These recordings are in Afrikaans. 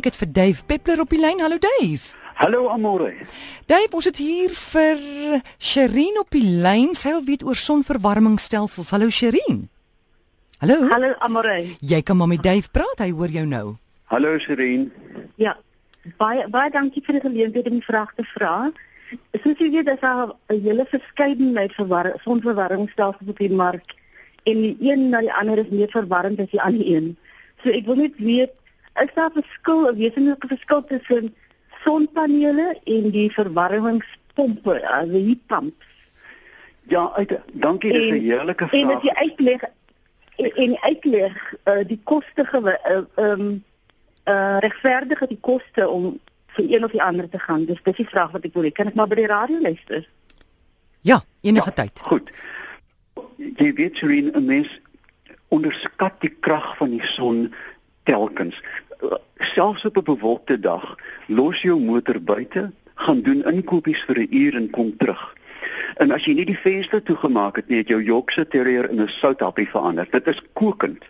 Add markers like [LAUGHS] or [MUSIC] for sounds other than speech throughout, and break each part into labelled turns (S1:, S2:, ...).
S1: Ek het vir Dave Peppler op die lyn. Hallo Dave.
S2: Hallo Amore.
S1: Dave, ons het hier vir Sherin op die lyn. Sy wil weet oor sonverwarmingstelsels. Hallo Sherin. Hallo.
S3: Hallo Amore.
S1: Jy kan maar met Dave praat. Hy hoor jou nou.
S2: Hallo Sherin.
S3: Ja. Baie baie dankie vir die geleentheid om die vraag te vra. Soos jy weet, is daar 'n hele verskeidenheid van sonverwarmingstelsels op die mark en die een na die ander is meer verwarrend as die ander een. So ek wil net weet is daar 'n verskil, 'n wesenlike verskil tussen sonpanele en die verwarmingspompe, as die heatpumps?
S2: Ja, uit, dankie, dis 'n heerlike vraag.
S3: En as jy uitleg en, en uitleg uh, die koste gewe uh, um uh regverdig die koste om vir een of die ander te gaan. Dis dis die vraag wat ek wil hê. Kan ek maar by die radio luister?
S1: Ja, enige ja, tyd.
S2: Goed. Jy weet, Serene, 'n mens onderskat die krag van die son telkens. Selfs op 'n bewolkte dag, los jou motor buite, gaan doen inkopies vir 'n uur en kom terug. En as jy nie die venster toegemaak het nie, het jou Yorkshire Terrier in 'n southappie verander. Dit is kokend.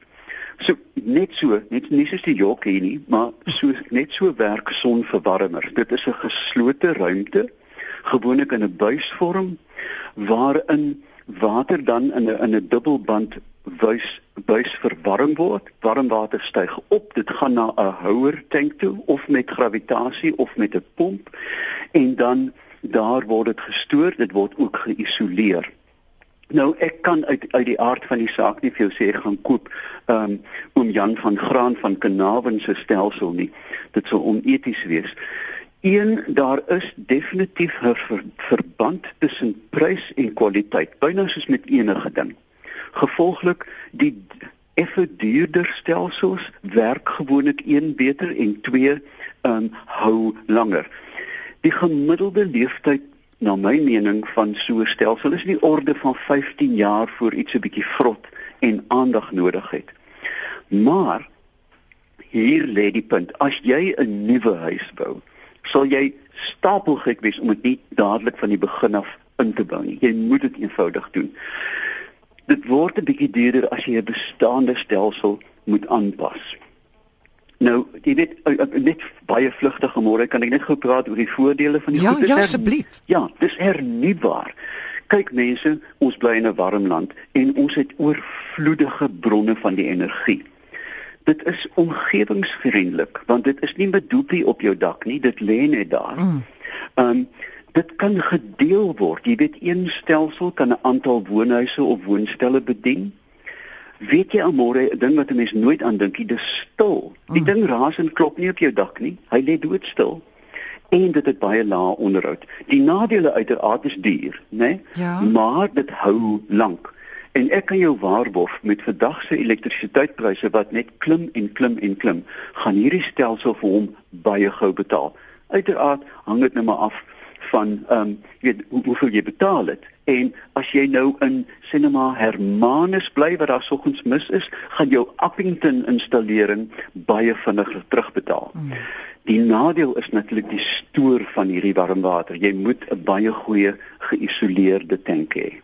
S2: So net so, net nie soos die Yorkie nie, maar so net so werk sonverwarmers. Dit is 'n geslote ruimte, gewoonlik in 'n buisvorm waarin water dan in 'n in 'n dubbelband buis buis verwarm word. Warm water styg op, dit gaan na 'n houer tank toe of met gravitasie of met 'n pomp en dan daar word dit gestoor, dit word ook geïsoleer. Nou ek kan uit uit die aard van die saak nie vir jou sê ek gaan koop um oom Jan van Graan van Kanaven se stelsel nie. Dit sou oneties wees. Een daar is definitief 'n ver, verband tussen prys en kwaliteit, byna soos met enige ding. Gevolglik die effe duurder stelsels werk gewoonlik een beter en twee um hou langer. Die gemiddelde leeftyd na my mening van so 'n stelsel is die orde van 15 jaar voor iets 'n bietjie vrot en aandag nodig het. Maar hier lê die punt, as jy 'n nuwe huis bou, sal jy stapelgek wees om dit dadelik van die begin af in te bou nie. Jy moet dit eenvoudig doen dit word 'n bietjie duurder as jy 'n bestaande stelsel moet aanpas. Nou, jy weet net baie vlugtige môre kan ek net gou praat oor die voordele van die
S1: ja, Ja, asseblief.
S2: Ja, dis hernubaar. Kyk mense, ons bly in 'n warm land en ons het oorvloedige bronne van die energie. Dit is omgewingsvriendelik want dit is nie met doopie op jou dak nie, dit lê net daar. Mm. Ehm mm. um, dit kan gedeel word. Jy weet een stelsel kan 'n aantal woonhuise of woonstelle bedien. Weet jy almore 'n ding wat 'n mens nooit aan dink, dit is stil. Die mm. ding raas en klop nie op jou dak nie. Hy lê doodstil. En dit het baie lae onderhoud. Die nadele uiteraard is duur, né? Nee?
S1: Ja.
S2: Maar dit hou lank. En ek kan jou waarborg met vandag se elektrisiteitspryse wat net klim en klim en klim, gaan hierdie stelsel vir hom baie gou betaal. Uiteraard hang dit net maar af van ehm um, weet hoe, hoeveel jy betaal het en as jy nou in Cinema Hermanus bly wat daar soggens mis is, gaan jou Appington installering baie vinniger terugbetaal. Mm. Die nadeel is natuurlik die stoor van hierdie warmwater. Jy moet 'n baie goeie geïsoleerde tank hê.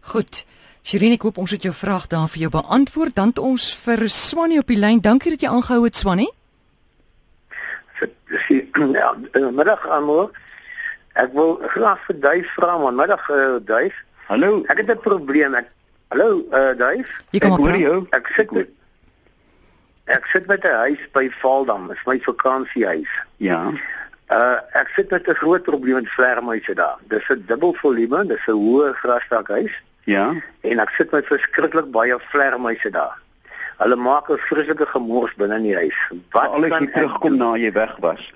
S1: Goed. Shirin, ek hoop ons het jou vraag daar vir jou beantwoord. Dan het ons vir Swannie op die lyn. Dankie dat jy aangehou het, Swannie. [CLEARS THROAT]
S4: Ja, middag almal. Ek wil graag vir Duif vra man, middag uh, Duif.
S2: Hallo.
S4: Ek het 'n probleem. Ek Hallo, uh Duif.
S1: Jy kom op jou.
S4: Ek sit met Ek sit met 'n huis by Valdam, is my vakansiehuis.
S2: Ja.
S4: Uh ek sit met 'n groot probleem met vlermuise daar. Dis 'n dubbel volume, dis 'n hoë grasdakhuis.
S2: Ja.
S4: En ek sit met verskriklik baie vlermuise daar. Hulle maak 'n vreeslike gemors binne in die huis.
S2: Wat al ek terugkom na jy weg was?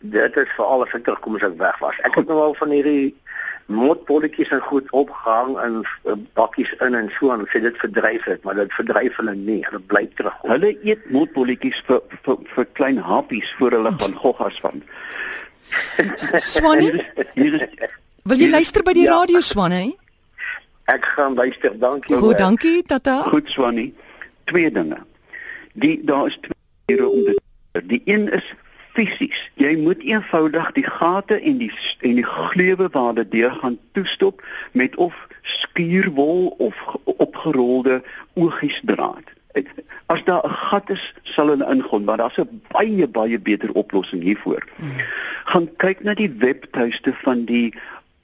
S4: Dit is vir al vinter kom as ek weg was. Ek het nou al van hierdie mootpolletjies en goed opgehang in uh, bakkies in en so en sê dit verdryf dit, maar dit verdryf hulle nie. Hulle bly terug.
S2: Hulle eet mootpolletjies vir, vir vir klein happies voor hulle van goggas van.
S1: Swannie, wil jy luister by die ja. radio Swannie?
S4: Ek gaan luister, dankie.
S1: Goed, dankie Tata.
S2: Goed Swannie. Twee dinge. Die daar is twee maniere om dit Die een is fisies. Jy moet eenvoudig die gate en die en die gleuwe waar dit deur gaan toestop met of skuurwol of opgerolde oogiesdraad. As daar 'n gat is, sal hulle ingaan, maar daar's 'n baie baie beter oplossing hiervoor. Hmm. Gaan kyk na die webtuiste van die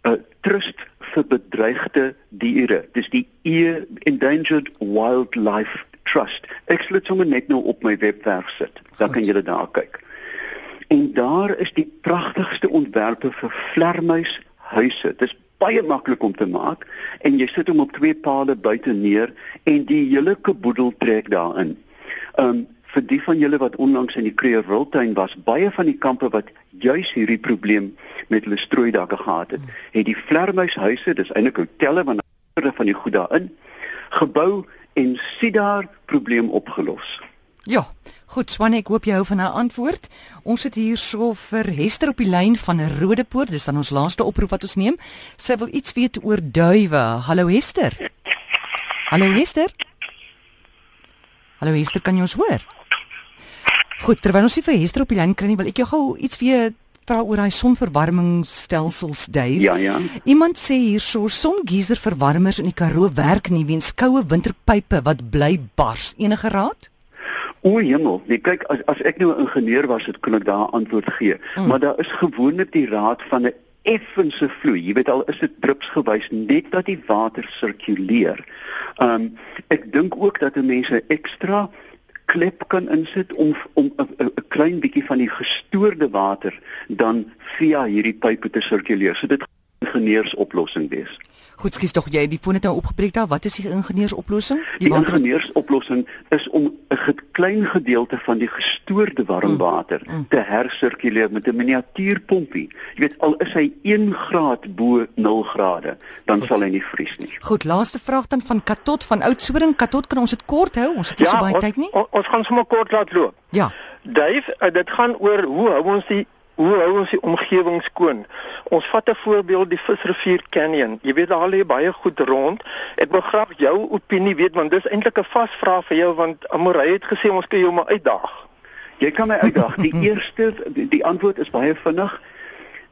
S2: uh, Trust vir bedreigde diere. Dis die e Endangered Wildlife Trust. Ek sal dit sommer net nou op my webwerf sit. Dan kan julle daar kyk. En daar is die pragtigste ontwerpe vir vlermuishuise. Dit is baie maklik om te maak en jy sit hom op twee palle buite neer en die hele kaboedel trek daarin. Um vir die van julle wat onlangs in die Kruger Wildtuin was, baie van die kampe wat juis hierdie probleem met hulle strooidakke gehad het, het die vlermuishuise, dis eintlik hotelle want hulle van die goed daarin gebou en sien daar probleem opgelos.
S1: Ja. Goed, Swanne, ek hoop jy hou van 'n antwoord. Ons sit hier so vir Hester op die lyn van Rodepoort. Dis dan ons laaste oproep wat ons neem. Sy wil iets weet oor duwe. Hallo Hester. Hallo Hester. Hallo Hester, kan jy ons hoor? Goed, terwyl ons hier vir Hester op die lyn kry, wil ek jou gou iets weet vra oor daai sonverwarmingsstelsels Dave.
S2: Ja, ja.
S1: Iemand sê hierso songeyser verwarmers in die Karoo werk nie weens koue winterpype wat bly bars. Enige raad?
S2: O, hemel, nee, kyk as as ek nou 'n ingenieur was, het kon ek daar antwoord gee. Mm. Maar daar is gewoonlik die raad van 'n effense vloei. Jy weet al is dit drupsgewys net dat die water sirkuleer. Um ek dink ook dat mense ekstra klep kan insit om om 'n klein bietjie van die gestoorde water dan via hierdie pype te sirkuleer. So dit 'n ingenieursoplossing wees.
S1: Goed, skies tog jy die foon het nou opgebreek daar. Wat is die ingenieursoplossing?
S2: Die, die ingenieursoplossing is om 'n klein gedeelte van die gestoorde warm water mm, mm. te hersirkuleer met 'n miniatuurpompie. Jy weet al is hy 1 graad bo 0 grade, dan Goed. sal hy nie vries nie.
S1: Goed, laaste vraag dan van Katot van Oudtshoorn. Katot, kan ons dit kort hou? Ons het nie ja, so baie tyd nie.
S5: Ja, ons gaan sommer kort laat loop.
S1: Ja.
S5: Dave, uh, dit gaan oor hoe hou ons die Hoe hou ons die omgewing skoon? Ons vat 'n voorbeeld die Visrivier Canyon. Jy weet daar lê baie goed rond. Ek wil graag jou opinie weet want dis eintlik 'n vasvraag vir jou want Amorey het gesê ons kan jou maar uitdaag.
S2: Jy kan my uitdaag. Die [LAUGHS] eerste die, die antwoord is baie vinnig.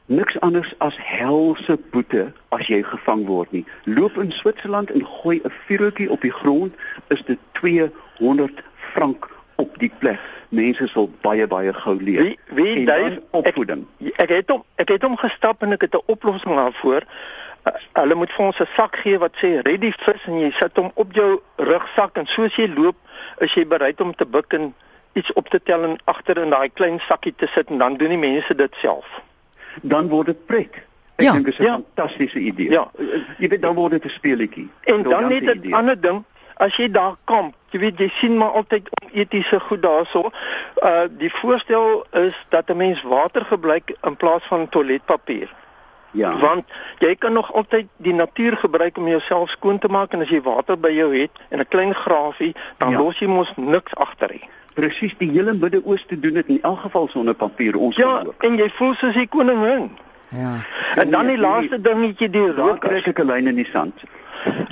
S2: Niks anders as helse boete as jy gevang word nie. Loop in Switserland en gooi 'n vuurtjie op die grond, is dit 200 frank op die plek mense sal baie baie gou leer.
S5: Wie wie Dave opvoeding. Ek, ek het hom ek het hom gestap en ek het 'n oplossing daarvoor. Uh, hulle moet vir ons 'n sak gee wat sê ready vis en jy sit hom op jou rugsak en soos jy loop is jy bereid om te buig en iets op te tel en agter in daai klein sakkie te sit en dan doen die mense dit self.
S2: Dan word dit pret. Ek ja, dink dit is 'n ja. fantastiese idee.
S5: Ja,
S2: jy weet dan word dit 'n speletjie.
S5: En dan net 'n ander ding, as jy daar kamp, jy weet jy sien maar altyd onetiese goed daarso. Uh die voorstel is dat 'n mens water gebruik in plaas van toiletpapier.
S2: Ja.
S5: Want jy kan nog altyd die natuur gebruik om jouself skoon te maak en as jy water by jou het en 'n klein grafie, dan ja. los jy mos niks agter nie.
S2: Presies, die hele Midde-Ooste doen dit in elk geval sonder papier ons
S5: ja, ook. Ja, en jy voel soos die koningin.
S1: Ja.
S5: En dan die laaste dingetjie die rook,
S2: kry ek 'n lyn in die sand.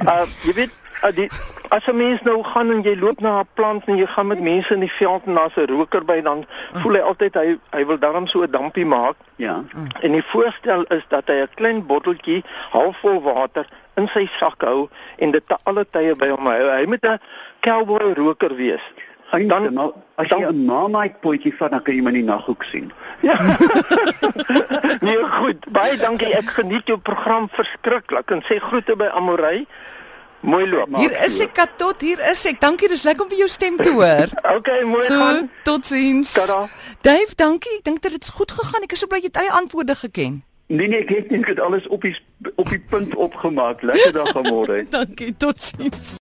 S5: Uh jy weet die, as 'n mens nou gaan en jy loop na 'n plant en jy gaan met mense in die veld en daar's 'n roker by dan voel hy altyd hy hy wil daarom so 'n dampie maak.
S2: Ja.
S5: En die voorstel is dat hy 'n klein botteltjie halfvol water in sy sak hou en dit te alle tye by hom hou. Hy moet 'n cowboy roker wees.
S2: En dan nou, as jy 'n marmite potjie vat, dan kan jy my in die naghoek sien.
S5: Ja. [LAUGHS] nee, goed. Baie dankie. Ek geniet jou program verskriklik en sê groete by Amorey. Mooi loop.
S1: Hier is ek Katot, hier is ek. Dankie, dis lekker om vir jou stem te hoor. [LAUGHS]
S5: okay, mooi gaan.
S1: Totsiens.
S5: Tada.
S1: Dave, dankie. Ek dink dit het goed gegaan. Ek is so bly jy het eie antwoorde geken.
S2: Nee nee, ek het net alles op die op die punt opgemaak. Lekker dag môre. [LAUGHS]
S1: dankie, totsiens.